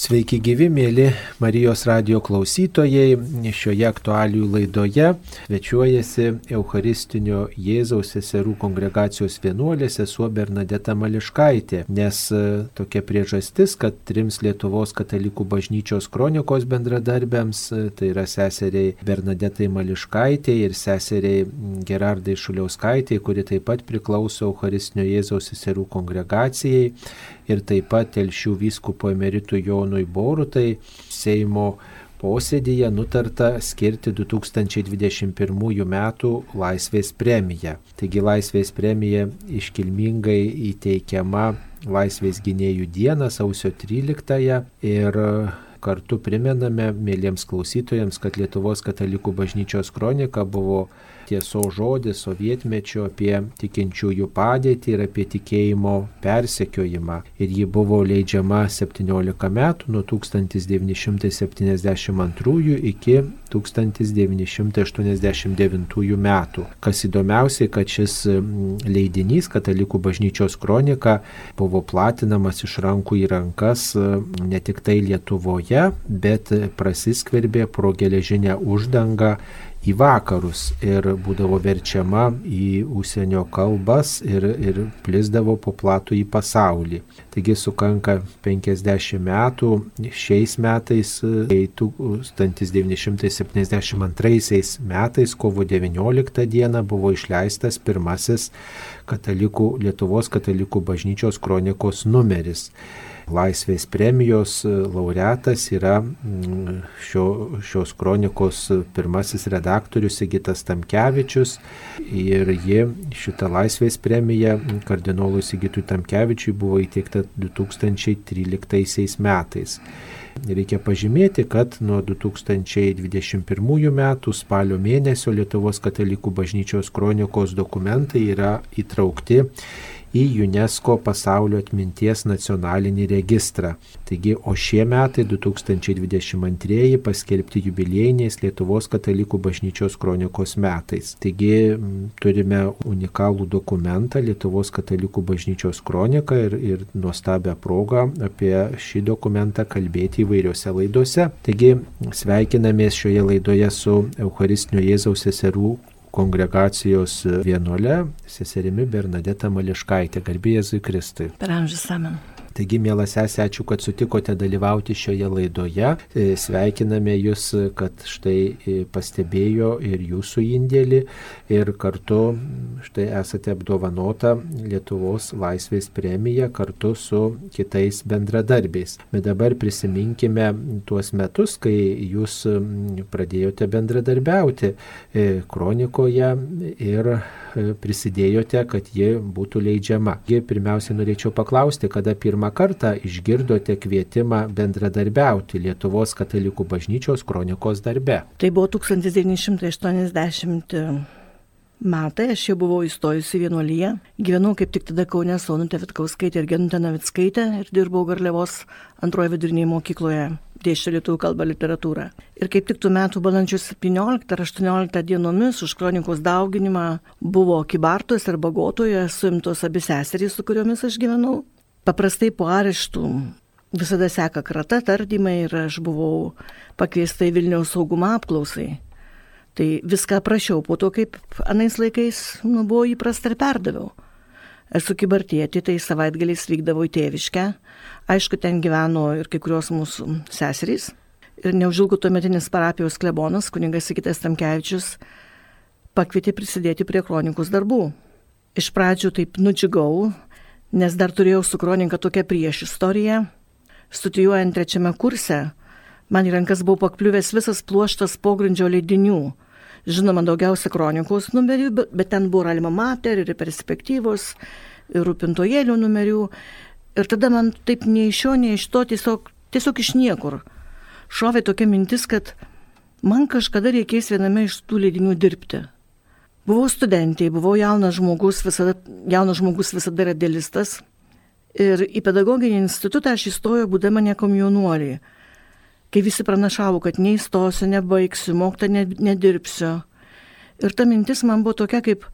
Sveiki gyvi, mėly Marijos radio klausytojai. Šioje aktualių laidoje svečiuojasi Eucharistinio Jėzaus seserų kongregacijos vienuolė sesuo Bernadeta Mališkaitė, nes e, tokia priežastis, kad trims Lietuvos katalikų bažnyčios kronikos bendradarbėms, e, tai yra seseriai Bernadetai Mališkaitė ir seseriai Gerardai Šuliauskaitė, kuri taip pat priklauso Eucharistinio Jėzaus seserų kongregacijai ir taip pat telšių vyskupo emeritų Jonui Borutai Seimo posėdėje nutarta skirti 2021 m. Laisvės premiją. Taigi Laisvės premija iškilmingai įteikiama Laisvės gynėjų dieną sausio 13 ir kartu primename mėlyms klausytojams, kad Lietuvos katalikų bažnyčios kronika buvo tiesos žodis sovietmečio apie tikinčiųjų padėtį ir apie tikėjimo persekiojimą. Ir ji buvo leidžiama 17 metų nuo 1972 iki 1989 metų. Kas įdomiausiai, kad šis leidinys, Katalikų bažnyčios kronika, buvo platinamas iš rankų į rankas ne tik tai Lietuvoje, bet prasiskverbė pro geležinę uždangą į vakarus ir būdavo verčiama į užsienio kalbas ir, ir plisdavo po platų į pasaulį. Taigi sukanka 50 metų šiais metais, kai 1972 metais, kovo 19 dieną, buvo išleistas pirmasis katalikų, Lietuvos katalikų bažnyčios kronikos numeris. Laisvės premijos laureatas yra mm, šio, šios kronikos pirmasis redaktorius Sigitas Tamkevičius ir ji šitą Laisvės premiją kardinolui Sigitui Tamkevičiui buvo įteikta 2013 metais. Reikia pažymėti, kad nuo 2021 metų spalio mėnesio Lietuvos katalikų bažnyčios kronikos dokumentai yra įtraukti į UNESCO pasaulio atminties nacionalinį registrą. Taigi, o šie metai 2022 paskelbti jubiliejiniais Lietuvos katalikų bažnyčios kronikos metais. Taigi turime unikalų dokumentą Lietuvos katalikų bažnyčios kroniką ir, ir nuostabią progą apie šį dokumentą kalbėti įvairiose laidose. Taigi sveikinamės šioje laidoje su Eucharistinio Jėzaus seserų kongregacijos vienuole, seserimi Bernadeta Mališkaitė, garbėjai Kristui. Per amžius amen. Taigi, mėla sesė, ačiū, kad sutikote dalyvauti šioje laidoje. E, sveikiname Jūs, kad štai e, pastebėjo ir Jūsų indėlį ir kartu štai esate apdovanota Lietuvos laisvės premija kartu su kitais bendradarbiais. Bet dabar prisiminkime tuos metus, kai Jūs pradėjote bendradarbiauti e, kronikoje ir prisidėjote, kad ji būtų leidžiama. Pirmiausia, norėčiau paklausti, kada pirmą kartą išgirdote kvietimą bendradarbiauti Lietuvos katalikų bažnyčios kronikos darbe? Tai buvo 1980 metai, aš jau buvau įstojusi vienuolyje, gyvenau kaip tik tada Kaune Sonutė Vitkauskaitė ir Genutė Navickaitė ir dirbau Garliavos antroje vidurinėje mokykloje dėščia lietuvių kalbą literatūrą. Ir kaip tik tų metų balandžio 17 ar 18 dienomis už kronikos dauginimą buvo Kibartos ir Bagotoje suimtos abi seserys, su kuriomis aš gyvenau. Paprastai po areštų visada seka krata tardymai ir aš buvau pakviesta į Vilniaus saugumo apklausai. Tai viską prašiau po to, kaip anais laikais nu, buvo įprasta ir perdaviau. Esu kibartėti, tai savaitgaliais vykdavau į tėviškę. Aišku, ten gyveno ir kai kurios mūsų seserys. Ir neužilgo tuometinis parapijos klebonas, kuningas Sikitas Tamkevičius, pakvietė prisidėti prie kronikos darbų. Iš pradžių taip nudžiugau, nes dar turėjau su kronika tokią prieš istoriją. Studijuojant trečiame kurse, man į rankas buvo pakliuvęs visas pluoštas pogrindžio leidinių. Žinoma, daugiausia kronikos numerių, bet ten buvo Alma Mater ir perspektyvos, ir rūpintojėlių numerių. Ir tada man taip nei iš šio, nei iš to tiesiog, tiesiog iš niekur. Šovė tokia mintis, kad man kažkada reikės viename iš tų leidinių dirbti. Buvau studentė, buvau jaunas žmogus, visada, jaunas žmogus visada yra dėlistas. Ir į pedagoginį institutą aš įstojau būdama nekomjaunuolį. Kai visi pranašavo, kad neįstosiu, nebaigsiu, moktą nedirbsiu. Ir ta mintis man buvo tokia, kaip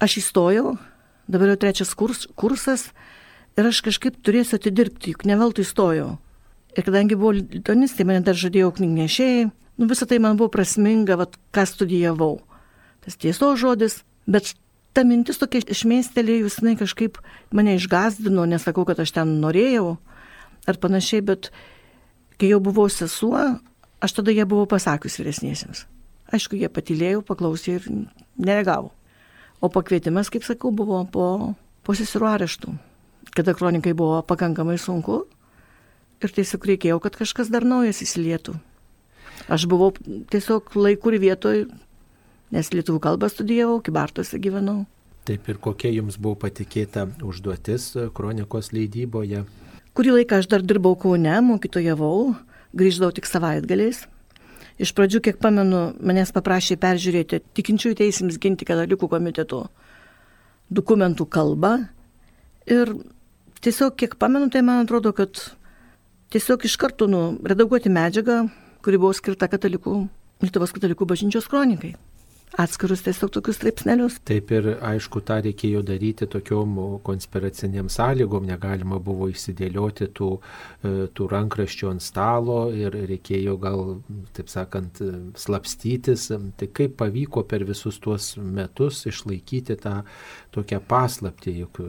aš įstojau, dabar jau trečias kurs, kursas ir aš kažkaip turėsiu atidirbti, juk ne veltui įstojau. Ir kadangi buvau lituanistai, mane dar žadėjo knygnešėjai, nu visą tai man buvo prasminga, vat, ką studijavau. Tas tiesos žodis, bet ta mintis tokia išmėstelėjus, jinai kažkaip mane išgazdino, nesakau, kad aš ten norėjau ar panašiai, bet kai jau buvau sesuo, aš tada jie buvau pasakius vyresniesiems. Aišku, jie patylėjo, paklausė ir neregavo. O pakvietimas, kaip sakau, buvo po, po sesirų areštų, kada kronikai buvo pakankamai sunku ir tiesiog reikėjo, kad kažkas dar naujas įsilietų. Aš buvau tiesiog laikų ir vietoj, nes lietuvų kalbą studijavau, kibartuose gyvenau. Taip ir kokia jums buvo patikėta užduotis kronikos leidyboje? Kurį laiką aš dar dirbau Kaune, mokytojavau, grįždavau tik savaitgaliais. Iš pradžių, kiek pamenu, manęs paprašė peržiūrėti tikinčiųjų teisėms ginti katalikų komitetų dokumentų kalbą. Ir tiesiog, kiek pamenu, tai man atrodo, kad tiesiog iš karto nu, redaguoti medžiagą, kuri buvo skirta katalikų, Lietuvos katalikų bažnyčios kronikai atskirus tiesiog tokius straipsnelius. Taip ir aišku, tą reikėjo daryti tokiom konspiraciniam sąlygom, negalima buvo įsidėlioti tų, e, tų rankraščių ant stalo ir reikėjo gal, taip sakant, slapstytis. Tai kaip pavyko per visus tuos metus išlaikyti tą tokią paslaptį, juk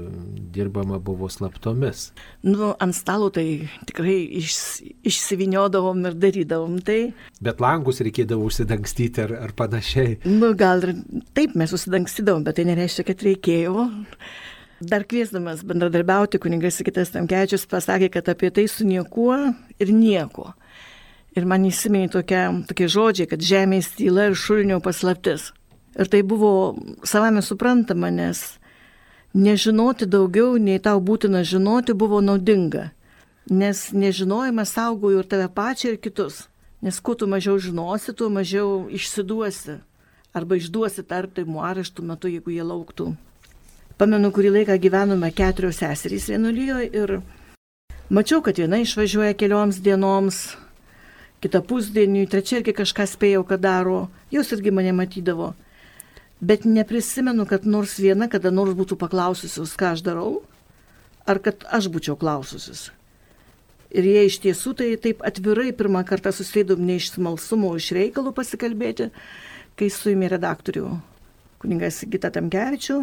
dirbama buvo slaptomis. Nu, ant stalo tai tikrai iš, išsiviniodavom ir darydavom tai. Bet langus reikėdavo užsidangstyti ar, ar panašiai. Nu, gal ir taip mes susidangstydavom, bet tai nereiškia, kad reikėjo. Dar kviesdamas bendradarbiauti, kuningas Sikitas Tamkečius pasakė, kad apie tai su niekuo ir nieko. Ir man įsiminė tokie, tokie žodžiai, kad žemės tyla ir šulinio paslaptis. Ir tai buvo savame suprantama, nes nežinoti daugiau, nei tau būtina žinoti, buvo naudinga. Nes nežinojimas saugojo ir tave pačią, ir kitus. Nes kuo tu mažiau žinosi, tuo mažiau išsiduosi arba išduosi tarptaimų areštų metu, jeigu jie lauktų. Pamenu, kurį laiką gyvenome keturios seserys vienuolyje ir mačiau, kad viena išvažiuoja kelioms dienoms, kita pusdieniui, trečia irgi kažką spėjau, kad daro, jos irgi mane matydavo. Bet neprisimenu, kad nors viena kada nors būtų paklaususius, ką aš darau, ar kad aš būčiau klaususius. Ir jie iš tiesų tai taip atvirai pirmą kartą susėdom ne iš smalsumo, iš reikalų pasikalbėti, kai suėmė redaktorių kuningas Gita Tamkevičių,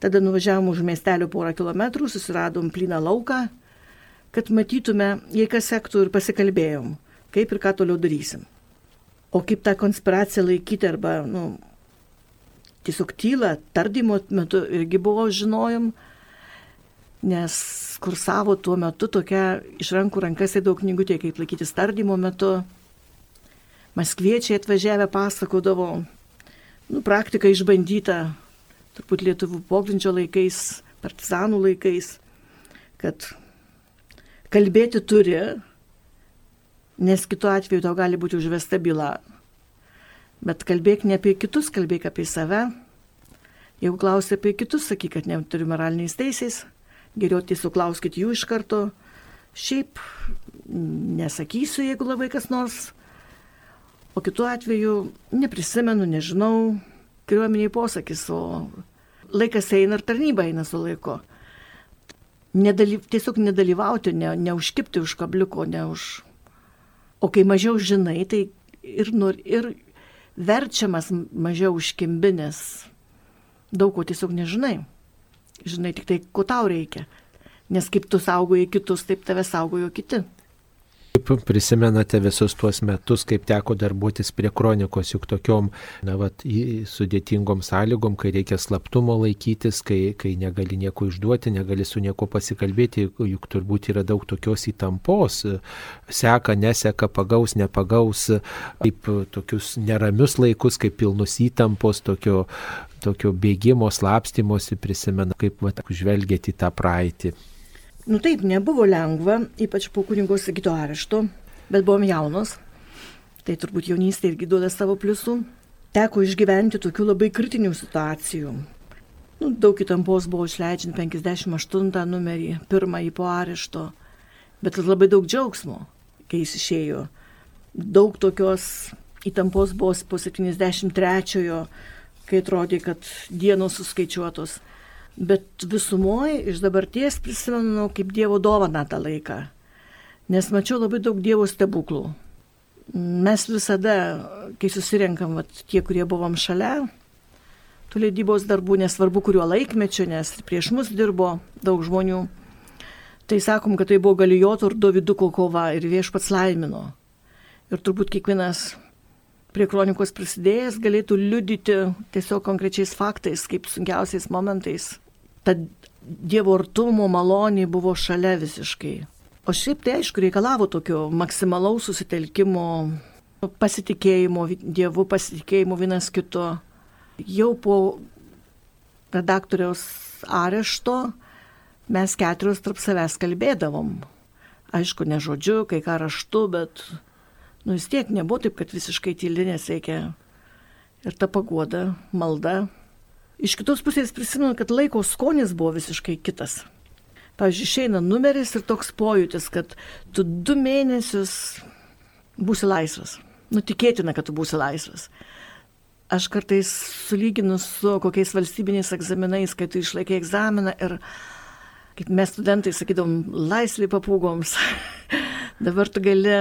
tada nuvažiavom už miestelio porą kilometrų, susiradom plyną lauką, kad matytume, jei kas sektų ir pasikalbėjom, kaip ir ką toliau darysim. O kaip tą konspiraciją laikyti arba, nu, tiesiog tylą, tardymo metu irgi buvo žinojom, nes kursavo tuo metu tokia iš rankų rankas į daug knygutė, kaip laikytis tardymo metu Maskviečiai atvažiavę pasakodavo, nu, praktika išbandyta, turbūt lietuvų pogrindžio laikais, partizanų laikais, kad kalbėti turi, nes kitu atveju tau gali būti užvesta byla. Bet kalbėk ne apie kitus, kalbėk apie save. Jeigu klausi apie kitus, sakyk, kad neturi moraliniais teisės, geriau tiesiog klauskit jų iš karto. Šiaip nesakysiu, jeigu labai kas nors O kitu atveju neprisimenu, nežinau, kariuomeniai posakis, o laikas eina ir tarnyba eina su laiku. Nedaly, tiesiog nedalyvauti, ne, neužkipti už kabliuko, ne už... O kai mažiau žinai, tai ir, ir verčiamas mažiau užkimbinės. Daug ko tiesiog nežinai. Žinai tik tai, ko tau reikia. Nes kaip tu saugoji kitus, taip tave saugojo kiti. Kaip prisimenate visus tuos metus, kaip teko darbuotis prie kronikos, juk tokiom, na, vat, sudėtingom sąlygom, kai reikia slaptumo laikytis, kai, kai negali nieko išduoti, negali su nieko pasikalbėti, juk turbūt yra daug tokios įtampos, seka, neseka, pagaus, nepagaus, kaip tokius neramius laikus, kaip pilnus įtampos, tokio tokio bėgimo, slapstymosi prisimena, kaip vat, žvelgėti tą praeitį. Nu taip, nebuvo lengva, ypač po kunigo sakyto arešto, bet buvom jaunos. Tai turbūt jaunystė irgi duoda savo pliusų. Teko išgyventi tokių labai kritinių situacijų. Nu, daug įtampos buvo išleidžiant 58 numerį, pirmąjį po arešto, bet labai daug džiaugsmo, kai jis išėjo. Daug tokios įtampos buvo po 73-ojo, kai atrodė, kad dienos suskaičiuotos. Bet visumoje iš dabarties prisimenu kaip Dievo dovana tą laiką. nes mačiau labai daug Dievo stebuklų. Mes visada, kai susirenkam, vat, tie, kurie buvom šalia, tų leidybos darbų, nesvarbu kuriuo laikmečiu, nes prieš mus dirbo daug žmonių, tai sakom, kad tai buvo galijotų ir Daviduko kova ir viešpats laimino. Ir turbūt kiekvienas prie kronikos prisidėjęs galėtų liudyti tiesiog konkrečiais faktais, kaip sunkiausiais momentais. Tad Dievo artumo maloniai buvo šalia visiškai. O šiaip tai aišku reikalavo tokio maksimalaus susitelkimo, pasitikėjimo Dievu, pasitikėjimo vienas kito. Jau po redaktoriaus arešto mes keturios tarp savęs kalbėdavom. Aišku, ne žodžiu, kai ką raštu, bet nu vis tiek nebuvo taip, kad visiškai tyli, nes reikia ir ta pagoda, malda. Iš kitos pusės prisimenu, kad laiko skonis buvo visiškai kitas. Pavyzdžiui, išeina numeris ir toks pojūtis, kad tu du mėnesius būsi laisvas. Nutikėtina, kad tu būsi laisvas. Aš kartais sulyginu su kokiais valstybiniais egzaminais, kai tu išlaikai egzaminą ir kaip mes studentai sakydom, laisvai papūgoms. Dabar tu gali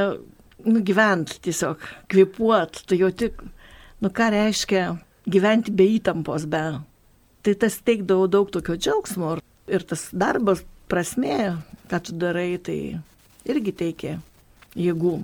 nugyvent tiesiog, kvepuot, tu jau tik, nu ką reiškia gyventi be įtampos, be. Tai tas teikdavo daug tokio džiaugsmo ir tas darbas prasmė, ką tu darai, tai irgi teikia jėgų.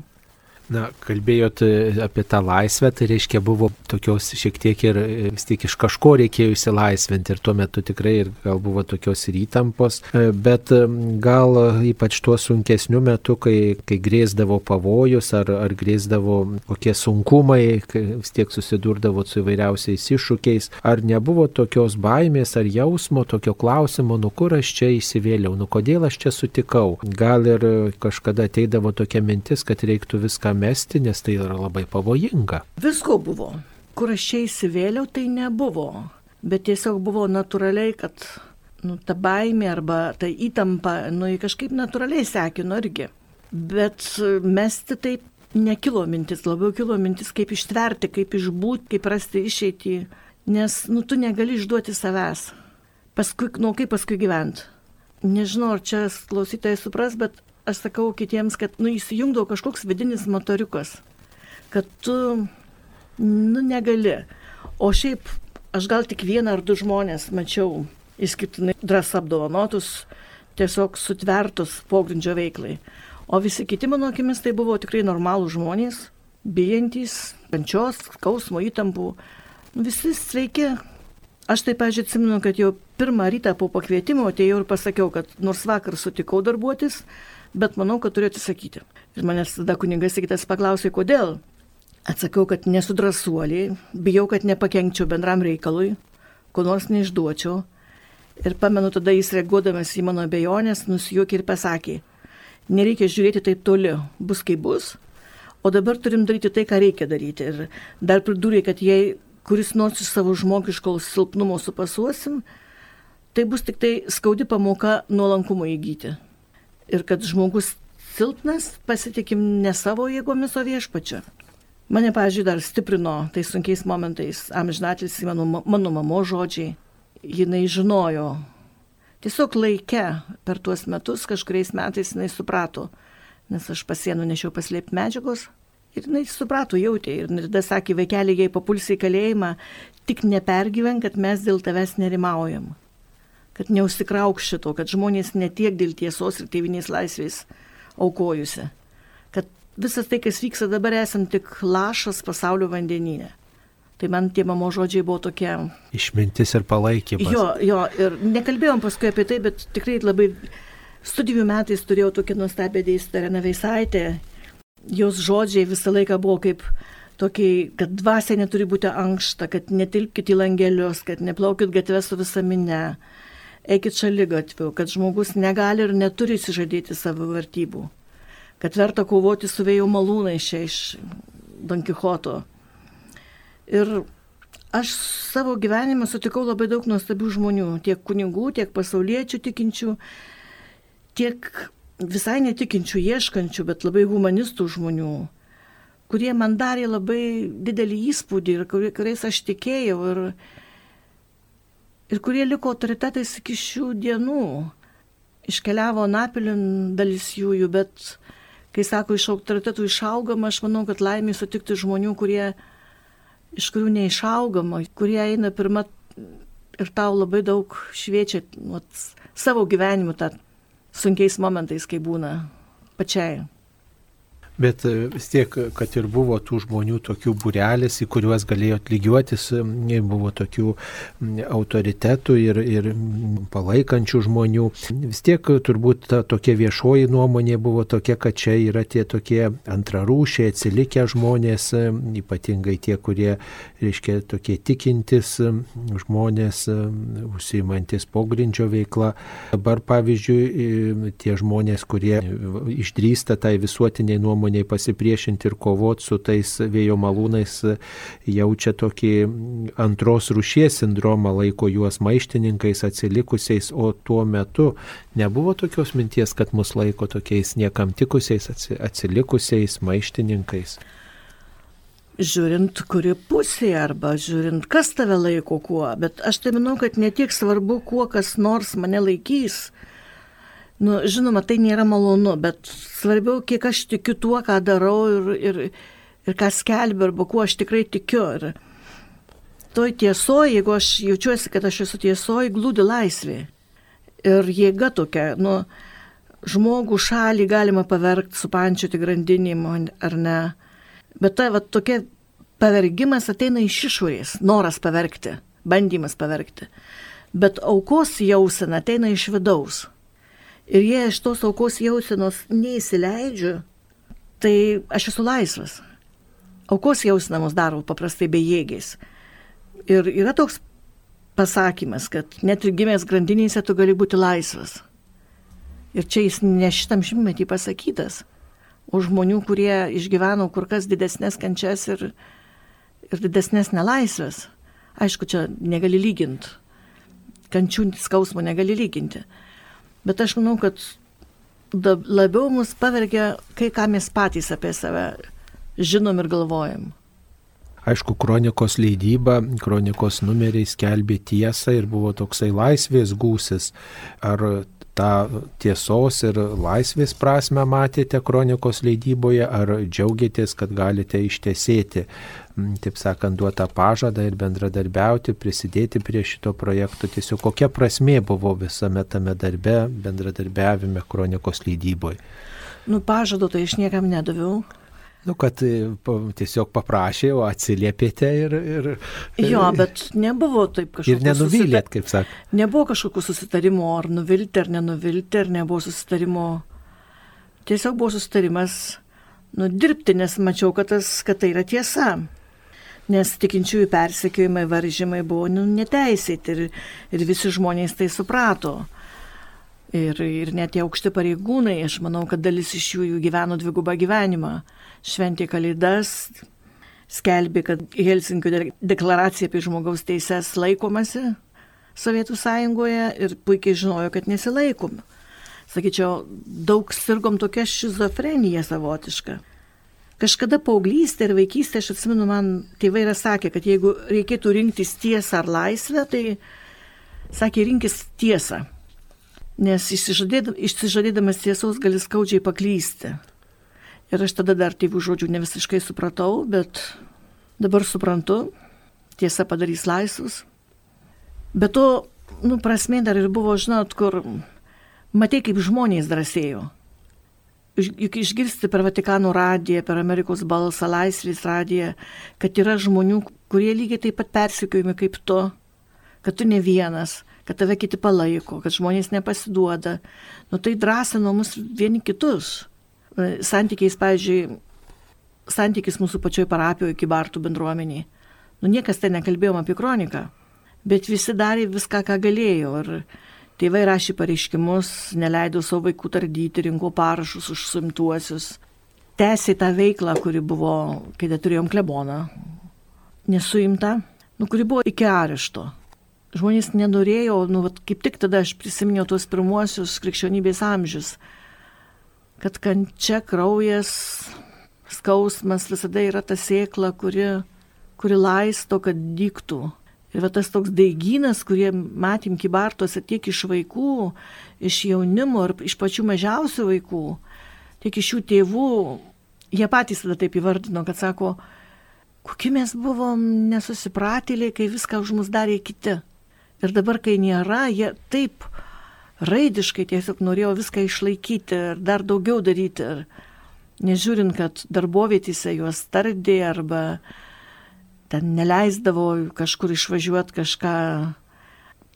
Na, kalbėjot e, apie tą laisvę, tai reiškia buvo tokios šiek tiek ir e, vis tiek iš kažko reikėjo įsilaisvinti ir tuo metu tikrai ir gal buvo tokios ir įtampos, e, bet gal ypač tuo sunkesniu metu, kai, kai grėsdavo pavojus ar, ar grėsdavo kokie sunkumai, vis tiek susidurdavo su įvairiausiais iššūkiais, ar nebuvo tokios baimės ar jausmo, tokio klausimo, nu kur aš čia įsivėliau, nu kodėl aš čia sutikau. Gal ir kažkada ateidavo tokia mintis, kad reiktų viską mesti, nes tai yra labai pavojinga. Visko buvo. Kur aš čia įsivėliau, tai nebuvo. Bet tiesiog buvo natūraliai, kad nu, ta baimė arba ta įtampa, nu, kažkaip natūraliai sekino irgi. Bet mesti taip nekilo mintis, labiau kilo mintis, kaip ištverti, kaip išbūti, kaip rasti išeitį. Nes, nu, tu negali išduoti savęs. Paskui, nu, kaip paskui gyventi. Nežinau, ar čia klausytojai supras, bet aš sakau kitiems, kad nu, įsijungdavo kažkoks vidinis motoriukas, kad tu nu, negali. O šiaip aš gal tik vieną ar du žmonės mačiau išskirtinai drąs apdovanotus, tiesiog sutvertus pogrindžio veiklai. O visi kiti, mano akimis, tai buvo tikrai normalų žmonės, bijantys, kančios, skausmo, įtampų. Nu, visi sveiki. Aš taip, pažiūrėjau, atsimenu, kad jau pirmą rytą po pakvietimo atėjau ir pasakiau, kad nors vakar sutikau darbuotis, bet manau, kad turiu atsisakyti. Ir manęs tada kuningas Sigitas paklausė, kodėl. Atsakiau, kad nesu drąsuoliai, bijau, kad nepakenkčiau bendram reikalui, ko nors neišduočiau. Ir pamenu tada jis reaguodamas į mano abejonės, nusijuokė ir pasakė, nereikia žiūrėti taip toli, bus kaip bus, o dabar turim daryti tai, ką reikia daryti. Ir dar pridūrė, kad jei kuris nors iš savo žmogiško silpnumo supasuosim, tai bus tik tai skaudi pamoka nuolankumo įgyti ir kad žmogus silpnas pasitikim ne savo jėgomis, o viešpačiu. Mane, pažiūrėjau, dar stiprino tais sunkiais momentais amžinatlis mano, mano mamo žodžiai. Jinai žinojo. Tiesiog laike per tuos metus kažkuriais metais jinai suprato, nes aš pasienu nešiau paslėpti medžiagos. Ir jinai suprato, jautė. Ir tada sakė, vaikeliai, jei papulsi į kalėjimą, tik nepergyven, kad mes dėl tavęs nerimaujam kad neusikrauk šito, kad žmonės netiek dėl tiesos ir tėvinės laisvės aukojusi. Kad visas tai, kas vyksta dabar, esant tik lašas pasaulio vandenyne. Tai man tie mamo žodžiai buvo tokie. Išmintis ir palaikymas. Jo, jo, ir nekalbėjom paskui apie tai, bet tikrai labai studijų metais turėjau tokią nuostabią dėstytoją Naveisaitę. Jos žodžiai visą laiką buvo kaip tokiai, kad dvasia neturi būti ankšta, kad netilpkite į langelius, kad neplaukit gatvę su visa minė eikit šalia gatvių, kad žmogus negali ir neturi įsižadėti savo vertybų, kad verta kovoti su vėjo malūnai čia iš Don Kichoto. Ir aš savo gyvenime sutikau labai daug nuostabių žmonių, tiek kunigų, tiek pasauliečių tikinčių, tiek visai netikinčių, ieškančių, bet labai humanistų žmonių, kurie man darė labai didelį įspūdį ir kuriais aš tikėjau. Ir, ir kurie liko autoritetais iki šių dienų. Iškeliavo Napilin dalis jųjų, bet kai sako, iš autoritetų išaugama, aš manau, kad laimė sutikti žmonių, kurie, iš kurių neišaugama, kurie eina pirmą ir tau labai daug šviečia vat, savo gyvenimu, tą sunkiais momentais, kai būna pačiai. Bet e, vis tiek, kad ir buvo tų žmonių tokių burelis, į kuriuos galėjo lygiuotis, buvo tokių autoritetų ir, ir palaikančių žmonių. Vis tiek turbūt ta tokia viešoji nuomonė buvo tokia, kad čia yra tie tokie antrarūšiai, atsilikę žmonės, ypatingai tie, kurie, reiškia, tokie tikintis žmonės, užsiimantis pogrindžio veikla. Dabar, pavyzdžiui, tie žmonės, kurie išdrįsta tai visuotiniai nuomonė, nuomoniai pasipriešinti ir kovoti su tais vėjo malūnais, jaučia tokį antros rušies sindromą, laiko juos maištininkais atsilikusiais, o tuo metu nebuvo tokios minties, kad mus laiko tokiais niekam tikusiais atsilikusiais maištininkais žiūrint, kuri pusė arba žiūrint, kas tave laiko kuo. Bet aš tai manau, kad ne tiek svarbu, kuo kas nors mane laikys, Nu, žinoma, tai nėra malonu, bet svarbiau, kiek aš tikiu tuo, ką darau ir, ir, ir ką skelbiu, arba kuo aš tikrai tikiu. Ir toj tiesoje, jeigu aš jaučiuosi, kad aš esu tiesoje, glūdi laisvė. Ir jėga tokia, nu, žmogų šalį galima pavergti, supančioti grandinėm ar ne. Bet ta va, tokia pavergimas ateina iš išorės, noras pavergti, bandymas pavergti. Bet aukos jausena ateina iš vidaus. Ir jei aš tos aukos jausenos neįsileidžiu, tai aš esu laisvas. Aukos jausenos daro paprastai bejėgiais. Ir yra toks pasakymas, kad net ir gimęs grandinėse tu gali būti laisvas. Ir čia jis ne šitam šimtmetį pasakytas, o žmonių, kurie išgyveno kur kas didesnės kančias ir, ir didesnės nelaisvės. Aišku, čia negali lyginti. Kančių skausmo negali lyginti. Bet aš manau, kad labiau mus pavergia kai ką mes patys apie save žinom ir galvojam. Aišku, kronikos leidyba, kronikos numeriai skelbė tiesą ir buvo toksai laisvės gūsis. Ar tą tiesos ir laisvės prasme matėte kronikos leidyboje, ar džiaugiatės, kad galite ištesėti, taip sakant, duotą pažadą ir bendradarbiauti, prisidėti prie šito projekto. Tiesiog kokia prasmė buvo visame tame darbe, bendradarbiavime kronikos leidyboje? Nu, pažado tai aš niekam nedaviau. Nu, kad e, tiesiog paprašė, o atsiliepėte ir... ir jo, bet nebuvo taip kažkaip. Ir nenuvylėt, kaip sak. Nebuvo kažkokių susitarimų, ar nuvilti, ar nenuvilti, ar nebuvo susitarimo. Tiesiog buvo susitarimas nudirbti, nes mačiau, kad, tas, kad tai yra tiesa. Nes tikinčiųjų persekiojimai, varžymai buvo nu, neteisėti ir, ir visi žmonės tai suprato. Ir, ir net tie aukšti pareigūnai, aš manau, kad dalis iš jų, jų gyveno dvigubą gyvenimą šventė Kalėdas, skelbė, kad Helsinkio deklaracija apie žmogaus teises laikomasi Sovietų sąjungoje ir puikiai žinojo, kad nesilaikom. Sakyčiau, daug sirgom tokia šizofrenija savotiška. Kažkada paauglystė ir vaikystė, aš atsimenu, man tėvai yra sakę, kad jeigu reikėtų rinktis tiesą ar laisvę, tai sakė, rinkis tiesą. Nes išsižadėdamas tiesos gali skaudžiai paklysti. Ir aš tada dar tėvų žodžių ne visiškai supratau, bet dabar suprantu, tiesa padarys laisvus. Bet to, nu, prasmė dar ir buvo, žinot, kur matai, kaip žmonės drąsėjo. Juk išgirsti per Vatikano radiją, per Amerikos balsą, laisvės radiją, kad yra žmonių, kurie lygiai taip pat persikiojami kaip tu, kad tu ne vienas, kad tave kiti palaiko, kad žmonės nepasiduoda. Nu tai drąsino mus vieni kitus santykiais, pavyzdžiui, santykis mūsų pačioj parapijoje iki Bartų bendruomeniai. Nu, niekas ten nekalbėjom apie kroniką, bet visi darė viską, ką galėjo. Ir tėvai rašė pareiškimus, neleido savo vaikų tardyti, rinko parašus už suimtuosius. Tęsė tą veiklą, kuri buvo, kai turėjom kleboną, nesuimta, nu, kuri buvo iki arešto. Žmonės nenorėjo, nu, vat, kaip tik tada aš prisiminiau tuos pirmuosius krikščionybės amžius kad kančia, kraujas, skausmas visada yra ta sėkla, kuri, kuri laisto, kad dyktų. Ir va tas toks daigynas, kurie matėm kibartuose tiek iš vaikų, iš jaunimo ir iš pačių mažiausių vaikų, tiek iš jų tėvų, jie patys tada taip įvardino, kad sako, kokie mes buvom nesusipratėliai, kai viską už mus darė kiti. Ir dabar, kai nėra, jie taip raidiškai tiesiog norėjo viską išlaikyti ir dar daugiau daryti. Ir nežiūrint, kad darbovietėse juos tardė arba ten neleisdavo kažkur išvažiuoti kažką,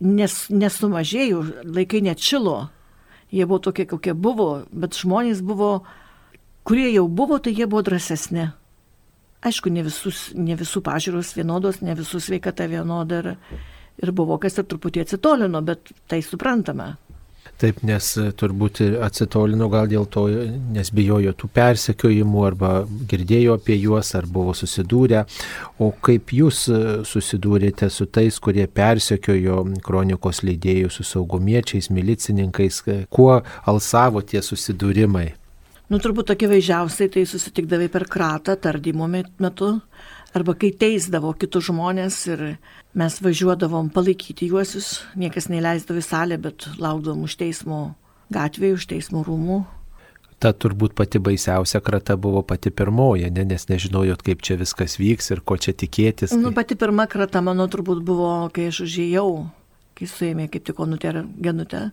nes, nesumažėjo, laikai neatšilo. Jie buvo tokie, kokie buvo, bet žmonės buvo, kurie jau buvo, tai jie buvo drąsesni. Aišku, ne, visus, ne visų pažiūros vienodos, ne visų sveikata vienoda ir, ir buvo kas ir truputį atsitolino, bet tai suprantama. Taip, nes turbūt atsitolino gal dėl to, nes bijojo tų persekiojimų arba girdėjo apie juos ar buvo susidūrę. O kaip jūs susidūrėte su tais, kurie persekiojo kronikos leidėjų, su saugumiečiais, milicininkais, kuo alsavo tie susidūrimai? Nu, turbūt akivaizdžiausiai tai susitikdavai per kratą tardymo metu, arba kai teisdavo kitus žmonės ir mes važiuodavom palaikyti juosius, niekas neįleisdavo į salę, bet laukdavom už teismo gatvėje, už teismo rūmų. Ta turbūt pati baisiausia krata buvo pati pirmoji, ne, nes nežinojot, kaip čia viskas vyks ir ko čia tikėtis. Nu, pati pirma krata mano turbūt buvo, kai aš užėjau, kai suėmė kaip tik onutę genutę.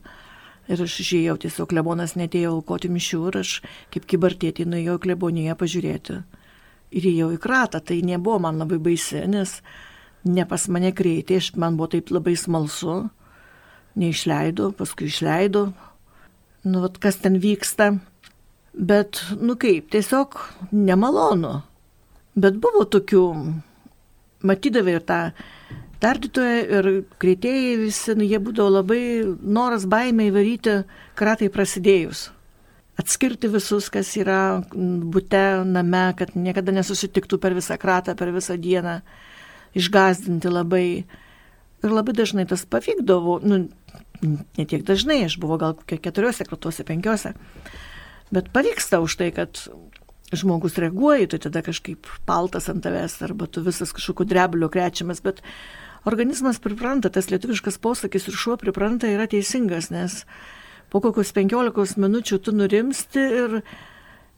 Ir aš išėjau, tiesiog klebonas netėjo aukoti mišių ir aš kaip kibartėti nuėjau kleboniją pažiūrėti. Ir įėjau į kratą, tai nebuvo man labai baisi, nes ne pas mane kreitė, man buvo taip labai smalsu, neišleido, paskui išleido, nu, vat, kas ten vyksta. Bet, nu kaip, tiesiog nemalonu. Bet buvo tokių, matydavai ir tą Tardytojai ir kreitėjai visi, nu, jie būdavo labai noras baimė įvaryti kratai prasidėjus. Atskirti visus, kas yra būte, name, kad niekada nesusitiktų per visą kratą, per visą dieną, išgazdinti labai. Ir labai dažnai tas pavykdavo, nu, ne tiek dažnai, aš buvau gal kokie keturiose kratuose, penkiose, bet pavyksta už tai, kad žmogus reaguoja, tai tada kažkaip paltas ant tavęs, arba tu visas kažkokiu drebliu krečiamas, bet organizmas pripranta, tas lietuviškas posakis ir šuo pripranta yra teisingas, nes po kokius 15 minučių tu nurimsti ir,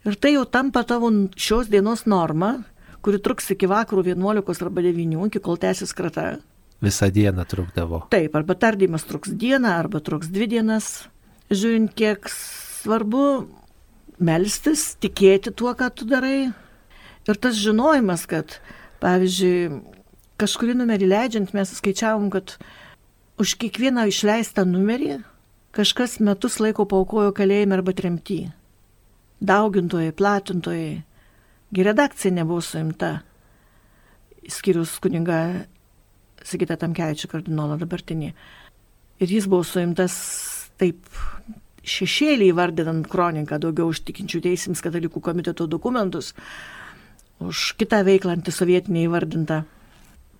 ir tai jau tampa tavo šios dienos norma, kuri truks iki vakarų 11 arba 9, iki kol tęsis krata. Visą dieną trukdavo. Taip, arba tardymas truks dieną, arba truks dvi dienas. Žiūrint, kiek svarbu melstis, tikėti tuo, ką tu darai. Ir tas žinojimas, kad, pavyzdžiui, kažkurį numerį leidžiant mes skaičiavom, kad už kiekvieną išleistą numerį kažkas metus laiko paukojo kalėjime arba tremty. Daugintojai, platintojai. Gi redakcija nebuvo suimta. Skirius kuninga Sigita Tamkevičių kardinolą dabartinį. Ir jis buvo suimtas taip šešėlį įvardinant kroniką daugiau už tikinčių teisėms katalikų komiteto dokumentus, už kitą veiklą antisovietinį įvardintą.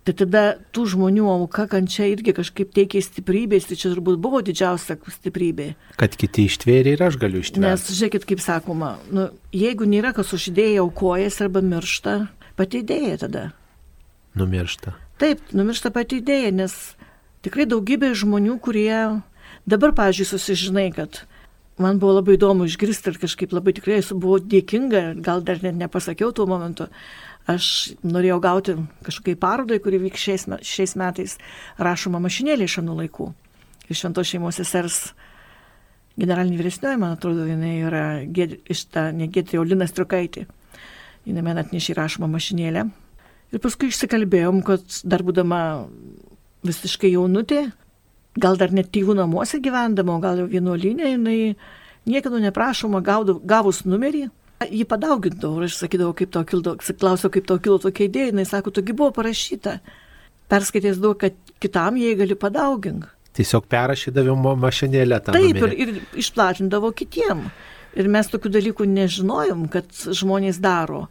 Tai tada tų žmonių auka kančia irgi kažkaip teikia stiprybės, tai čia turbūt buvo didžiausia stiprybė. Kad kiti ištvėrė ir aš galiu ištverti. Nes, žiūrėkit, kaip sakoma, nu, jeigu nėra kas už idėją aukojas arba miršta, pati idėja tada. Numiršta. Taip, numiršta pati idėja, nes tikrai daugybė žmonių, kurie dabar, pažiūrėjau, susižinai, kad man buvo labai įdomu išgirsti ir kažkaip labai tikrai esu buvau dėkinga, gal dar net nepasakiau tuo momentu, Aš norėjau gauti kažkokiai parodai, kuri vyks šiais, šiais metais rašoma mašinėlė iš anų laikų. Iš šventos šeimos sesers generalinė vyresnioji, man atrodo, jinai yra gėd, iš ta negėdri Olinas Trukaitė. Jinai man atnešė rašomą mašinėlę. Ir paskui išsikalbėjom, kad dar būdama visiškai jaunutė, gal dar net tėvų namuose gyvendama, gal jau vienuolinė, jinai niekada neprašoma gavus numerį, Jį padaugindavau ir aš sakydavau, kaip to kildavo, klausiau, kaip to kilo tokia idėja, jis sako, togi buvo parašyta. Perskaitęs daug, kad kitam jie gali padaugink. Tiesiog perrašydavimo mašinėlę tą. Taip, ir, ir išplatindavo kitiem. Ir mes tokių dalykų nežinojom, kad žmonės daro.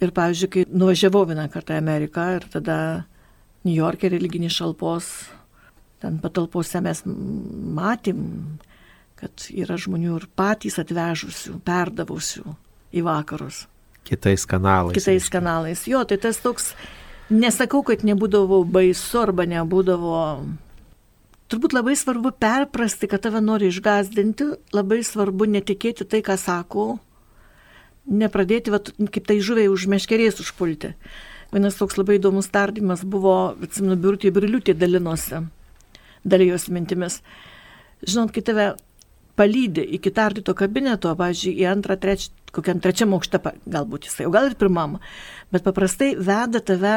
Ir pavyzdžiui, kai nuvažiavau vieną kartą į Ameriką ir tada New York'e religinį šalpos, ten patalpose mes matėm, kad yra žmonių ir patys atvežusių, perdavusių į vakarus. Kitais kanalais. Kitais kanalais. Jo, tai tas toks, nesakau, kad nebūdavo baisu arba nebūdavo. Turbūt labai svarbu perprasti, kad tave nori išgazdinti, labai svarbu netikėti tai, ką sako, nepradėti, vat, kaip tai žuviai už meškerės užpulti. Vienas toks labai įdomus tardymas buvo, atsimenu, biurtį briliutį dalinosi, dalijos mintimis. Žinot, kai tave palydė iki tardyto kabineto, pavyzdžiui, į antrą, trečią, kokiam trečiam aukštą, galbūt jisai, o gal ir pirmam, bet paprastai veda tave,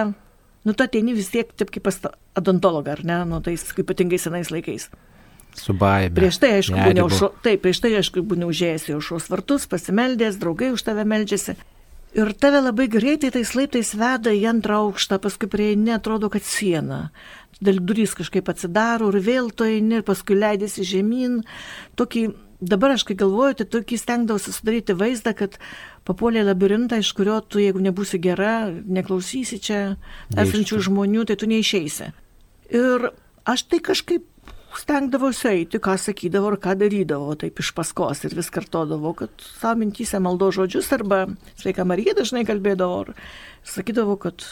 nu, tu ateini vis tiek taip kaip pas odontologą, ar ne, nu, tais ypatingai senais laikais. Su baime. Prieš tai, aišku, būni užšo, taip, prieš tai, aišku, būni užėjęs į užšos vartus, pasimeldęs, draugai už tave meldžiasi. Ir tave labai greitai tais laiptais veda į antrą aukštą, paskui prie netrodo, kad siena. Dėl durys kažkaip atsidaro ir vėl to eini ir paskui leidėsi žemyn. Tokį, dabar aš kai galvoju, tai tokį stengdavausi sudaryti vaizdą, kad papuolė labirintą, iš kurio tu, jeigu nebūsi gera, neklausysi čia esančių žmonių, tai tu neišeisi. Ir aš tai kažkaip stengdavosi eiti, ką sakydavo ir ką darydavo, taip iš paskos ir vis kartodavo, kad savo mintysę maldo žodžius arba sveika Marija dažnai kalbėdavo ir sakydavo, kad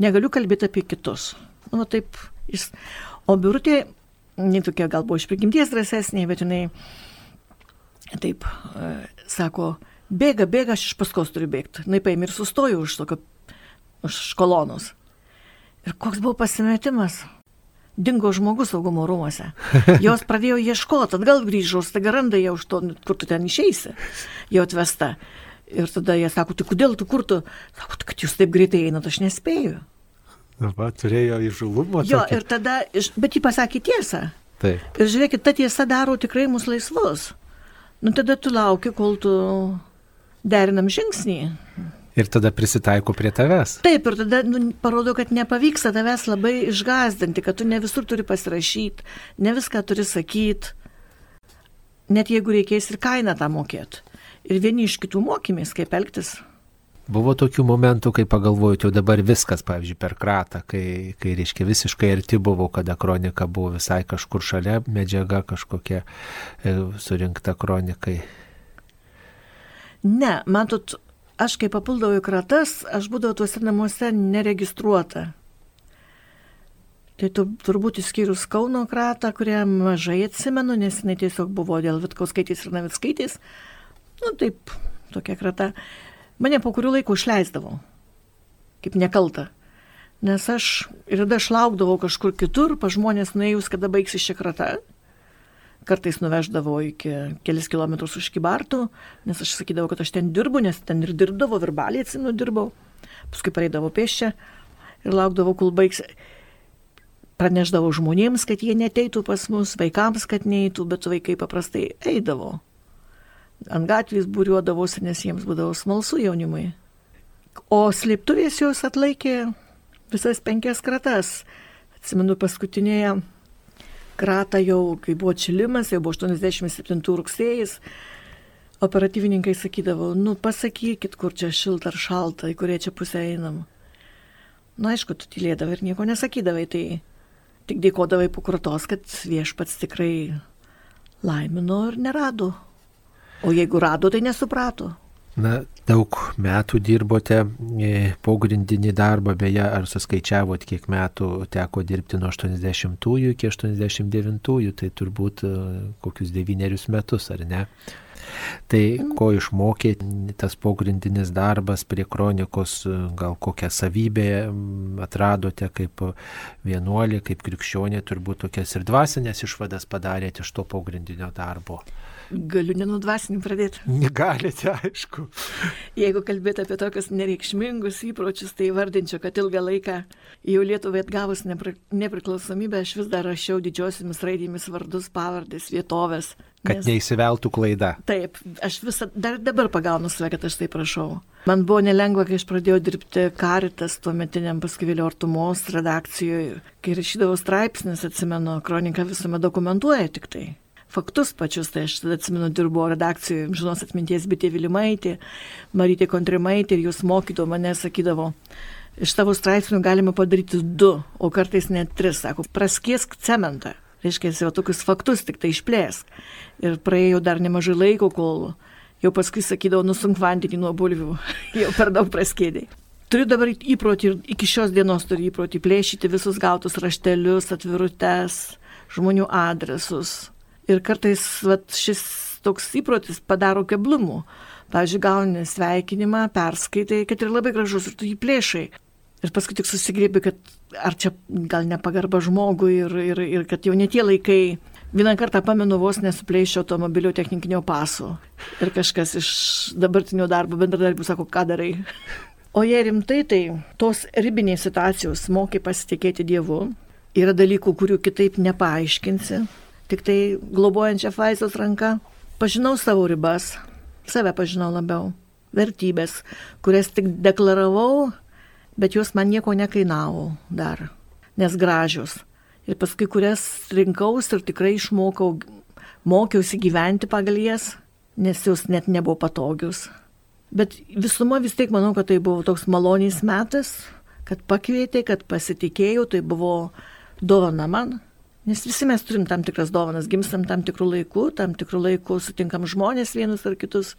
negaliu kalbėti apie kitus. Nu, taip, jis, o biurtė, ne tokia gal buvo iš prigimties drąsesnė, bet jinai taip e, sako, bėga, bėga, aš iš paskos turiu bėgti. Na, paėmė ir sustoju už tokio, už kolonos. Ir koks buvo pasimetimas dingo žmogus saugumo rūmose. Jos pradėjo ieškoti, atgal grįžo, staiga randa jau už to, kur tu ten išeisi, jau atvesta. Ir tada jie sako, tai kodėl tu kur tu? Sako, kad jūs taip greitai einat, aš nespėju. Na, va, turėjo įžulumo. Jo, tokį. ir tada, bet jį pasakė tiesą. Taip. Ir žiūrėkit, ta tiesa daro tikrai mus laisvus. Nu tada tu lauki, kol tu derinam žingsnį. Ir tada prisitaiko prie tavęs. Taip, ir tada nu, parodo, kad nepavyksta tavęs labai išgazdinti, kad tu ne visur turi pasirašyti, ne viską turi sakyti, net jeigu reikės ir kainą tą mokėti. Ir vieni iš kitų mokymės, kaip elgtis. Buvo tokių momentų, kai pagalvojau, jau dabar viskas, pavyzdžiui, per kratą, kai, kai reiškia visiškai arti buvo, kada kronika buvo visai kažkur šalia, medžiaga kažkokia e, surinkta kronikai. Ne, matot, aš kai papuldavau į kratas, aš būdavau tuose namuose neregistruota. Tai tu, turbūt išskyrus Kauno kratą, kurią mažai atsimenu, nes jinai tiesiog buvo dėl Vitkauskaitės ir Navitskaitės. Nu taip, tokia krata. Mane po kurių laiko išleisdavo, kaip nekalta. Nes aš ir tada aš laukdavau kažkur kitur, pa žmonės nuėjus, kada baigsi šią kratą kartais nuveždavo iki kelis kilometrus už Kibartų, nes aš sakydavau, kad aš ten dirbu, nes ten ir dirbdavo, verbaliai atsinu dirbau. Paskui pareidavo pėščia ir laukdavau, kol baigs. Praneždavo žmonėms, kad jie neteitų pas mus, vaikams, kad neįtų, bet vaikai paprastai eidavo. Ant gatvės būriuodavosi, nes jiems būdavo smalsu jaunimui. O slėptuvės jos atlaikė visas penkias kratas. Atsimenu paskutinėje kratą jau, kai buvo atšilimas, jau buvo 87 rugsėjas, operatyvininkai sakydavo, nu pasakykit, kur čia šilta ar šalta, į kurią čia pusę einam. Na aišku, tu tylėdavai ir nieko nesakydavai, tai tik dėkodavai po kratos, kad viešpats tikrai laimino ir nerado. O jeigu rado, tai nesuprato. Na, daug metų dirbote e, pogrindinį darbą, beje, ar suskaičiavot, kiek metų teko dirbti nuo 80-ųjų iki 89-ųjų, tai turbūt e, kokius devynerius metus, ar ne? Tai ko išmokė tas pogrindinis darbas prie kronikos, e, gal kokią savybę atradote kaip vienuolį, kaip krikščionė, turbūt tokias ir dvasinės išvadas padarėte iš to pogrindinio darbo. Galiu nenudvasinį pradėti. Galite, aišku. Jeigu kalbėti apie tokius nereikšmingus įpročius, tai vardinčiau, kad ilgą laiką jau Lietuvai atgavus nepri, nepriklausomybę, aš vis dar rašiau didžiosiomis raidėmis vardus, pavardės, vietovės. Kad nes... neįsiveltų klaida. Taip, aš visą, dar dabar pagaunu save, kad aš tai prašau. Man buvo nelengva, kai aš pradėjau dirbti Karitas, tuo metiniam paskui vėliau Artumos redakcijoje. Kai rašydavau straipsnis, atsimenu, kronika visuomet dokumentuoja tik tai faktus pačius, tai aš atsimenu, dirbau redakcijoje, žinos atminties bitė Vilimaitė, Marytė Kontrimaitė ir jūs mokyto mane sakydavo, iš tavo straipsnių galima padaryti du, o kartais net tris, sako, praskiesk cementą. Reiškia, jau tokius faktus tik tai išplėsk. Ir praėjo dar nemažai laiko, kol jau paskui sakydavau, nusunk vandenį nuo bulvių, jau per daug praskėdė. Turiu dabar įprotį ir iki šios dienos turiu įprotį plėšyti visus gautus raštelius, atvirutes, žmonių adresus, Ir kartais vat, šis toks įprotis padaro keblumų. pavyzdžiui, gauni sveikinimą, perskaitai, kad ir labai gražus ir tu jį plėšai. Ir paskui tik susigrėbi, kad ar čia gal nepagarba žmogui ir, ir, ir kad jau netie laikai. Vieną kartą pamenu vos nesuplėšio automobilio technikinio paso. Ir kažkas iš dabartinio darbo bendradarbių sako, ką darai. O jei rimtai, tai tos ribinės situacijos mokai pasitikėti Dievu. Yra dalykų, kurių kitaip nepaaiškinsi. Tik tai globojančia Faizos ranka. Pažinau savo ribas, save pažinau labiau. Vertybės, kurias tik deklaravau, bet jos man nieko nekainavo dar, nes gražios. Ir paskui kurias rinkaus ir tikrai išmokau, mokiausi gyventi pagal jas, nes jos net nebuvo patogius. Bet visuma vis tiek manau, kad tai buvo toks malonys metas, kad pakvietė, kad pasitikėjau, tai buvo dovana man. Nes visi mes turim tam tikras dovanas, gimstam tam tikrų laikų, tam tikrų laikų sutinkam žmonės vienus ar kitus,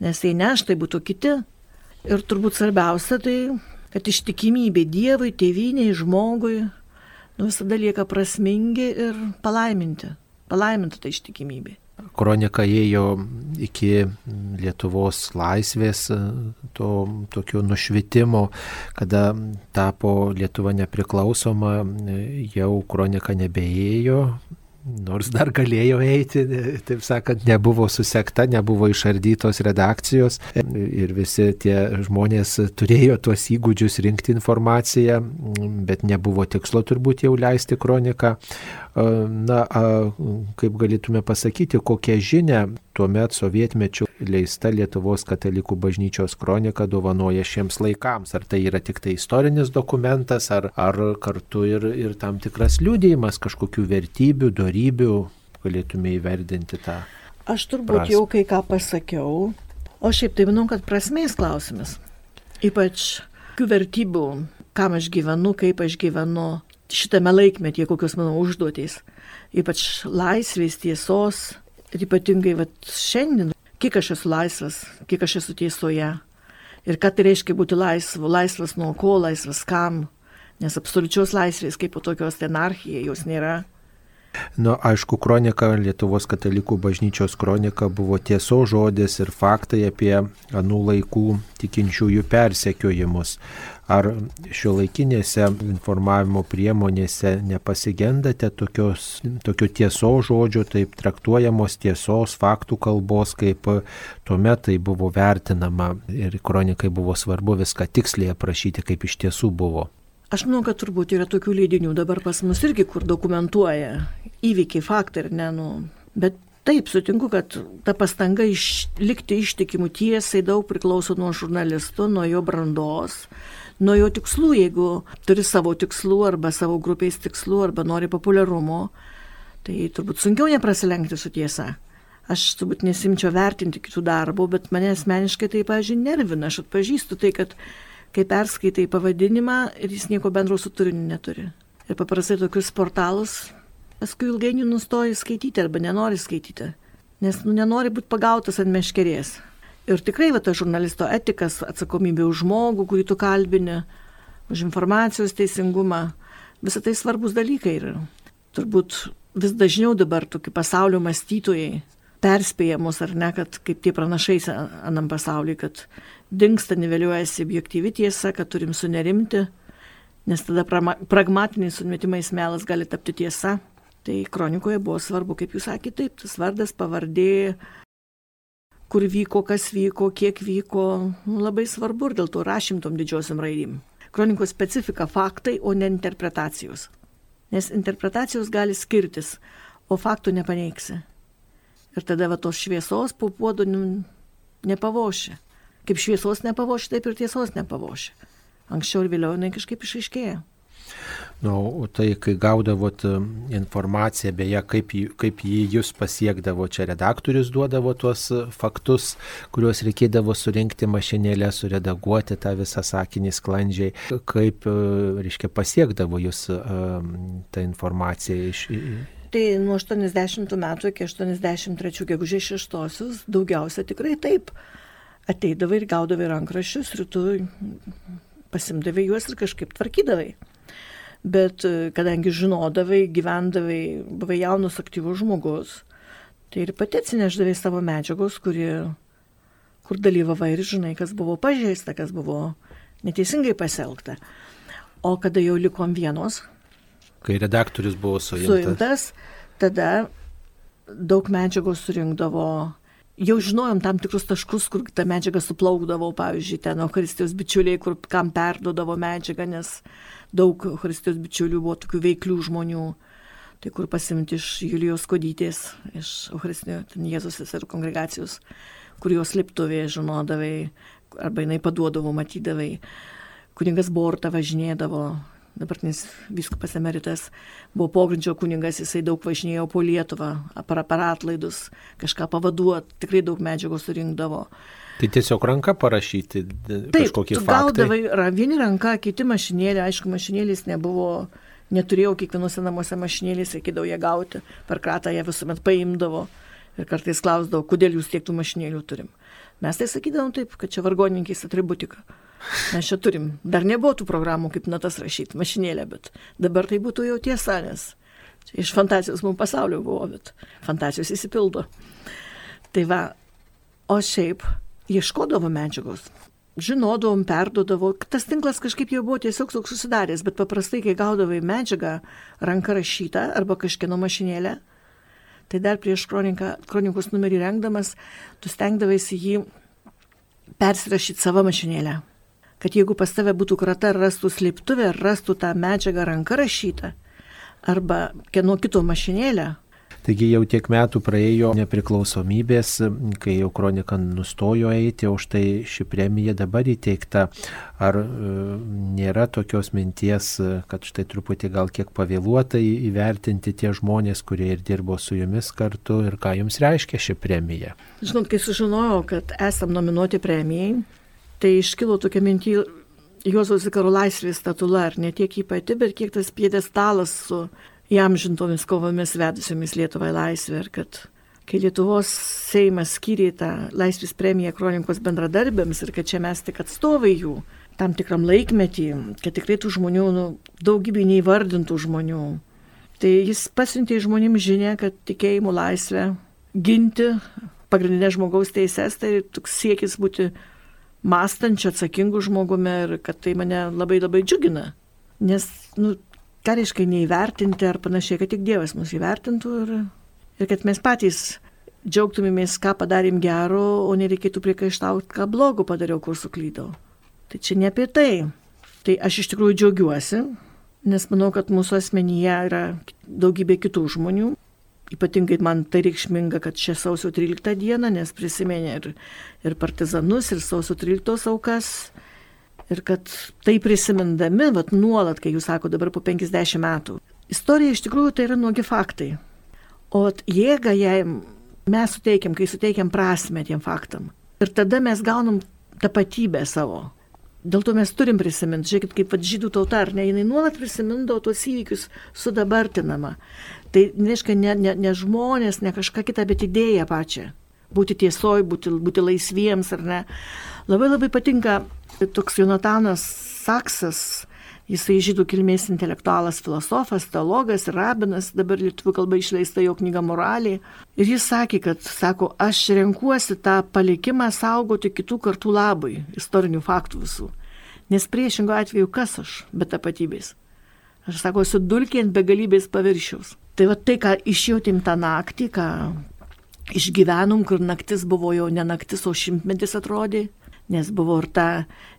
nes jei ne aš, tai būtų kiti. Ir turbūt svarbiausia tai kad ištikimybė Dievui, tėviniai, žmogui nu, visada lieka prasmingi ir palaiminti. Palaiminta ta ištikimybė. Kronika ėjo iki Lietuvos laisvės, to tokio nušvitimo, kada tapo Lietuva nepriklausoma, jau kronika nebeėjo, nors dar galėjo eiti, taip sakant, nebuvo susekta, nebuvo išardytos redakcijos ir visi tie žmonės turėjo tuos įgūdžius rinkti informaciją, bet nebuvo tikslo turbūt jau leisti kroniką. Na, kaip galėtume pasakyti, kokią žinę tuomet sovietmečių leista Lietuvos katalikų bažnyčios kronika dovanoja šiems laikams. Ar tai yra tik tai istorinis dokumentas, ar, ar kartu ir, ir tam tikras liūdėjimas kažkokių vertybių, darybių, galėtume įverdinti tą. Aš turbūt prasme. jau kai ką pasakiau, o šiaip tai manau, kad prasmės klausimas. Ypač vertybių, kam aš gyvenu, kaip aš gyvenu, šitame laikmetyje, kokios mano užduotys, ypač laisvės, tiesos ir ypatingai vat, šiandien, kiek aš esu laisvas, kiek aš esu tiesoje ir ką tai reiškia būti laisvu, laisvas nuo ko, laisvas kam, nes absoliučios laisvės kaip po tokios anarchija jos nėra. Nu, aišku, kronika, Lietuvos katalikų bažnyčios kronika buvo tieso žodis ir faktai apie anų laikų tikinčiųjų persekiojimus. Ar šio laikinėse informavimo priemonėse nepasigendate tokios, tokio tiesos žodžio, taip traktuojamos tiesos, faktų kalbos, kaip tuomet tai buvo vertinama ir kronikai buvo svarbu viską tiksliai aprašyti, kaip iš tiesų buvo? Aš manau, kad turbūt yra tokių leidinių dabar pas mus irgi, kur dokumentuoja įvykiai, faktai ir ne, nu, bet taip, sutinku, kad ta pastanga išlikti ištikimų tiesai daug priklauso nuo žurnalisto, nuo jo brandos, nuo jo tikslų, jeigu turi savo tikslų arba savo grupės tikslų arba nori populiarumo, tai turbūt sunkiau neprasilenkti su tiesa. Aš turbūt nesimčiau vertinti kitų darbų, bet mane asmeniškai tai, pažiūrėjau, nervina. Aš atpažįstu tai, kad kai perskaitai pavadinimą ir jis nieko bendro su turiniu neturi. Ir paprastai tokius portalus paskui ilgainiui nustoji skaityti arba nenori skaityti, nes nu, nenori būti pagautas ant meškerės. Ir tikrai va ta žurnalisto etikas, atsakomybė už žmogų, kurį tu kalbini, už informacijos teisingumą, visą tai svarbus dalykai. Ir turbūt vis dažniau dabar tokie pasaulio mąstytojai perspėjimus ar ne, kad kaip tie pranašai anam pasauliui, kad dinksta, niveliuojasi objektyvi tiesa, kad turim sunerimti, nes tada pragmatiniais sumetimais melas gali tapti tiesa. Tai kronikoje buvo svarbu, kaip jūs sakėte, taip, tas vardas, pavardė, kur vyko, kas vyko, kiek vyko, nu, labai svarbu ir dėl to rašym tom didžiosiam raidim. Kronikos specifika - faktai, o ne interpretacijos. Nes interpretacijos gali skirtis, o faktų nepaneiksi. Ir tada va tos šviesos po puodu nepavošia. Kaip šviesos nepavošia, taip ir tiesos nepavošia. Anksčiau ir vėliau jinai kažkaip išaiškėja. Nu, o tai, kai gaudavot um, informaciją, beje, kaip, kaip jį jūs pasiekdavo, čia redaktorius duodavo tuos uh, faktus, kuriuos reikėdavo surinkti mašinėlę, suredaguoti tą visą sakinį sklandžiai, kaip, uh, reiškia, pasiekdavo jūs um, tą informaciją iš... Tai nuo 80 metų iki 83 gegužės 6 daugiausia tikrai taip. Ateidavai ir gaudavai rankraščius ir tu pasimdavai juos ir kažkaip tvarkydavai. Bet e, kadangi žinodavai, gyvendavai, buvai jaunas aktyvus žmogus, tai ir pati atsineždavai savo medžiagos, kuri, kur dalyvavai ir žinai, kas buvo pažeista, kas buvo neteisingai pasielgta. O kada jau likom vienos. Kai redaktorius buvo suimtas. Suimtas, tada daug medžiagos surinkdavo. Jau žinojom tam tikrus taškus, kur tą medžiagą suplaukdavo, pavyzdžiui, ten Euharistijos bičiuliai, kur kam perdodavo medžiagą, nes daug Euharistijos bičiulių buvo tokių veiklių žmonių. Tai kur pasimti iš Julijos Kodytės, iš Eucharistinio Jėzus seserų kongregacijos, kur jos liptuvėje žinodavai, arba jinai paduodavo, matydavai. Kuningas Borta važinėdavo, dabartinis viskupas emeritas, buvo pogrindžio kuningas, jisai daug važinėjo po Lietuvą, per aparatlaidus, kažką pavaduot, tikrai daug medžiagos surinkdavo. Tai tiesiog ranka parašyti Taip, kažkokį tu faktą. gaudavai vieni ranka, kiti mašinėlė, aišku, mašinėlės nebuvo, neturėjau kiekvienose namuose mašinėlės, reikėdavo ją gauti, per kratą ją visuomet paimdavo ir kartais klausdavo, kodėl jūs tiek tų mašinėlių turim. Mes tai sakydavom taip, kad čia vargoninkais atributika. Mes čia turim. Dar nebuvo tų programų, kaip natas rašyti, mašinėlė, bet dabar tai būtų jau tiesa, nes iš fantazijos mums pasaulio buvo, bet fantazijos įsipildo. Tai va, o šiaip ieškodavo medžiagos. Žinodavom, perdodavo, tas tinklas kažkaip jau buvo tiesiog toks susidaręs, bet paprastai, kai gaudavai medžiagą ranka rašytą arba kažkieno mašinėlę, tai dar prieš kroniką, kronikos numerį rengdamas, tu stengdavaisi jį persirašyti savo mašinėlę. Kad jeigu pas tave būtų krata rastų slėptuvę, rastų tą medžiagą ranka rašytą, arba kieno kito mašinėlę, Taigi jau tiek metų praėjo nepriklausomybės, kai jau kronika nustojo eiti, o štai ši premija dabar įteikta. Ar e, nėra tokios minties, kad štai truputį gal kiek pavėluotai įvertinti tie žmonės, kurie ir dirbo su jumis kartu ir ką jums reiškia ši premija? Žinot, kai sužinojau, kad esam nominuoti premijai, tai iškilo tokia mintį Juozo Zikaro laisvės statula, ar ne tiek jį pati, bet kiek tas piedestalas su jam žintomis kovomis vedusiomis Lietuvai laisvę ir kad kai Lietuvos Seimas skyrė tą laisvės premiją kronikos bendradarbiams ir kad čia mes tik atstovai jų tam tikram laikmetį, kad tikrai tų žmonių, nu, daugybė neįvardintų žmonių. Tai jis pasiuntė žmonėms žinę, kad tikėjimo laisvę ginti pagrindinės žmogaus teises, tai toks siekis būti mąstančiu, atsakingu žmogumi ir kad tai mane labai labai džiugina. Nes, nu, ką reiškia neįvertinti ar panašiai, kad tik Dievas mus įvertintų ir, ir kad mes patys džiaugtumėmės, ką padarėm gero, o nereikėtų priekaištauti, ką blogo padariau, kur suklydau. Tai čia ne apie tai. Tai aš iš tikrųjų džiaugiuosi, nes manau, kad mūsų asmenyje yra daugybė kitų žmonių. Ypatingai man tai reikšminga, kad čia sausio 13 dieną, nes prisimenė ir, ir partizanus, ir sausio 13 aukas. Ir kad tai prisimindami, vat nuolat, kai jūs sako dabar po 50 metų, istorija iš tikrųjų tai yra nuogi faktai. O jėgą jai mes suteikiam, kai suteikiam prasme tiem faktam. Ir tada mes gaunam tapatybę savo. Dėl to mes turim prisiminti, žiūrėkit, kaip vad žydų tauta, ar ne, jinai nuolat prisimindavo tuos įvykius sudabartinama. Tai nereiškia ne, ne, ne žmonės, ne kažką kitą, bet idėją pačią. Būti tiesoj, būti, būti laisviems ar ne. Labai labai patinka toks Jonatanas Saksas, jisai žydų kilmės intelektualas, filosofas, teologas, rabinas, dabar lietuvių kalba išleista jo knyga Moralė. Ir jis sakė, kad, sako, aš renkuosi tą palikimą saugoti kitų kartų labui, istorinių faktų visų. Nes priešingo atveju kas aš be tapatybės? Aš sako, esu dulkė ant begalybės paviršiaus. Tai va tai, ką išjautim tą naktį, ką išgyvenom, kur naktis buvo jau ne naktis, o šimtmetis atrodė, nes buvo ir ta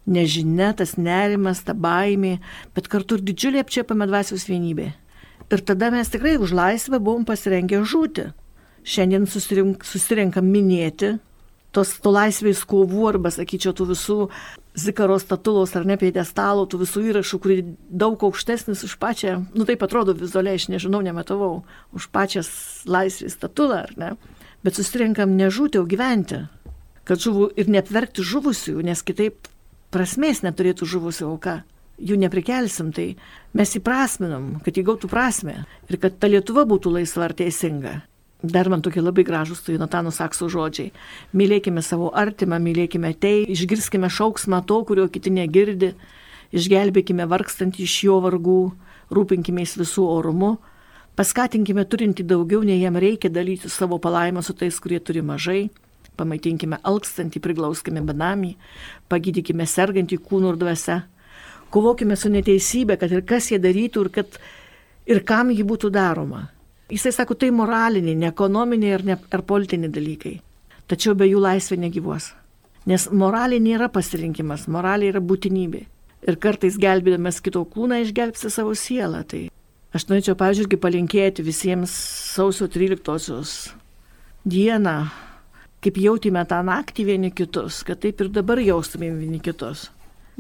nežinia, tas nerimas, ta baimė, bet kartu ir didžiulė apčiapama dvasios vienybė. Ir tada mes tikrai už laisvę buvom pasirengę žūti. Šiandien susirink, susirinkam minėti tos to laisvės kovų arba, sakyčiau, tų visų zikaro statulos ar nepiedestalo, tų visų įrašų, kurį daug aukštesnis už pačią, nu taip atrodo vizualiai, aš nežinau, nematavau, už pačią laisvės statulą, ar ne? Bet susirinkam nežūti, o gyventi. Kad žuvų ir neapverkti žuvusių, nes kitaip prasmės neturėtų žuvusių auka. Jų neprikelsim, tai mes įprasminam, kad įgautų prasme ir kad ta Lietuva būtų laisva ar teisinga. Dar man tokie labai gražus tai Natano Sakso žodžiai. Mylėkime savo artimą, mylėkime tai, išgirskime šauksmą to, kurio kiti negirdi, išgelbėkime vargstantį iš jo vargų, rūpinkime visų orumu, paskatinkime turinti daugiau, nei jam reikia dalyti savo palaimą su tais, kurie turi mažai, pamaitinkime alkstantį, priglauskime benamį, pagydykime sergantį kūnų ir dvasia, kovokime su neteisybė, kad ir kas jie darytų ir, kad, ir kam ji būtų daroma. Jisai sako, tai moraliniai, ne ekonominiai ir, ne, ir politiniai dalykai. Tačiau be jų laisvė negyvos. Nes moralė nėra pasirinkimas, moralė yra būtinybė. Ir kartais gelbėdamas kito kūną išgelbsti savo sielą. Tai aš norėčiau, pavyzdžiui, palinkėti visiems sausio 13-osios dieną kaip jautėme tą naktį vieni kitus, kad taip ir dabar jaustumėm vieni kitus.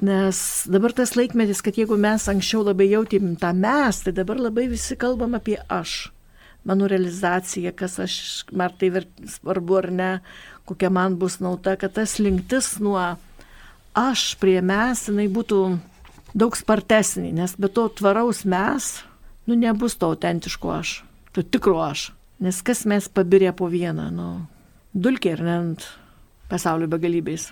Nes dabar tas laikmetis, kad jeigu mes anksčiau labai jautėm tą mes, tai dabar labai visi kalbam apie aš. Mano realizacija, kas aš, ar tai svarbu ar ne, kokia man bus nauda, kad tas linktis nuo aš prie mes, jinai būtų daug spartesnė, nes be to tvaraus mes, nu nebus to autentiško aš, to tikro aš. Nes kas mes pabirė po vieną, nu, dulkė ir ant pasaulio begalybės.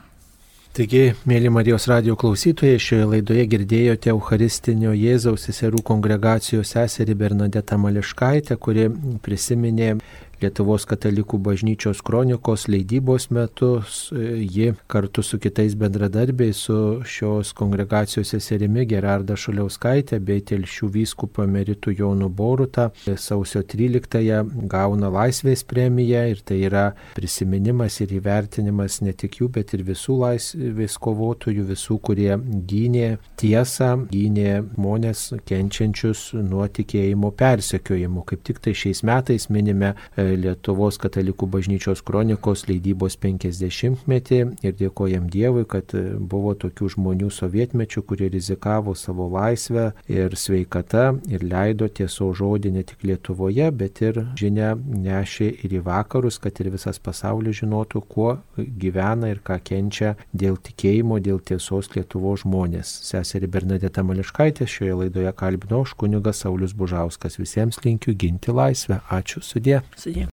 Taigi, mėly Marijos radio klausytojai, šioje laidoje girdėjote Eucharistinio Jėzaus seserų kongregacijos seserį Bernadetą Mališkaitę, kuri prisiminė Lietuvos katalikų bažnyčios kronikos leidybos metu. Ji kartu su kitais bendradarbiais, su šios kongregacijos seserimi Gerarda Šuliauskaitė bei Telšių vyskupą Meritų Jonų Borutą sausio 13-ąją gauna laisvės premiją ir tai yra prisiminimas ir įvertinimas ne tik jų, bet ir visų laisvės kovotojų, visų, kurie gynė tiesą, gynė žmonės kenčiančius nuo tikėjimo persekiojimų. Kaip tik tai šiais metais minime Lietuvos katalikų bažnyčios kronikos leidybos 50-metį ir dėkojam Dievui, kad buvo tokių žmonių sovietmečių, kurie rizikavo savo laisvę ir sveikata ir leido tieso žodį ne tik Lietuvoje, bet ir žinia nešė ir į vakarus, kad ir visas pasaulis žinotų, kuo gyvena ir ką kenčia dėl tikėjimo, dėl tiesos Lietuvos žmonės. Seserį Bernadeta Mališkaitė šioje laidoje kalbino aš kunigas Saulis Bužauskas. Visiems linkiu ginti laisvę. Ačiū sudė. Sudė.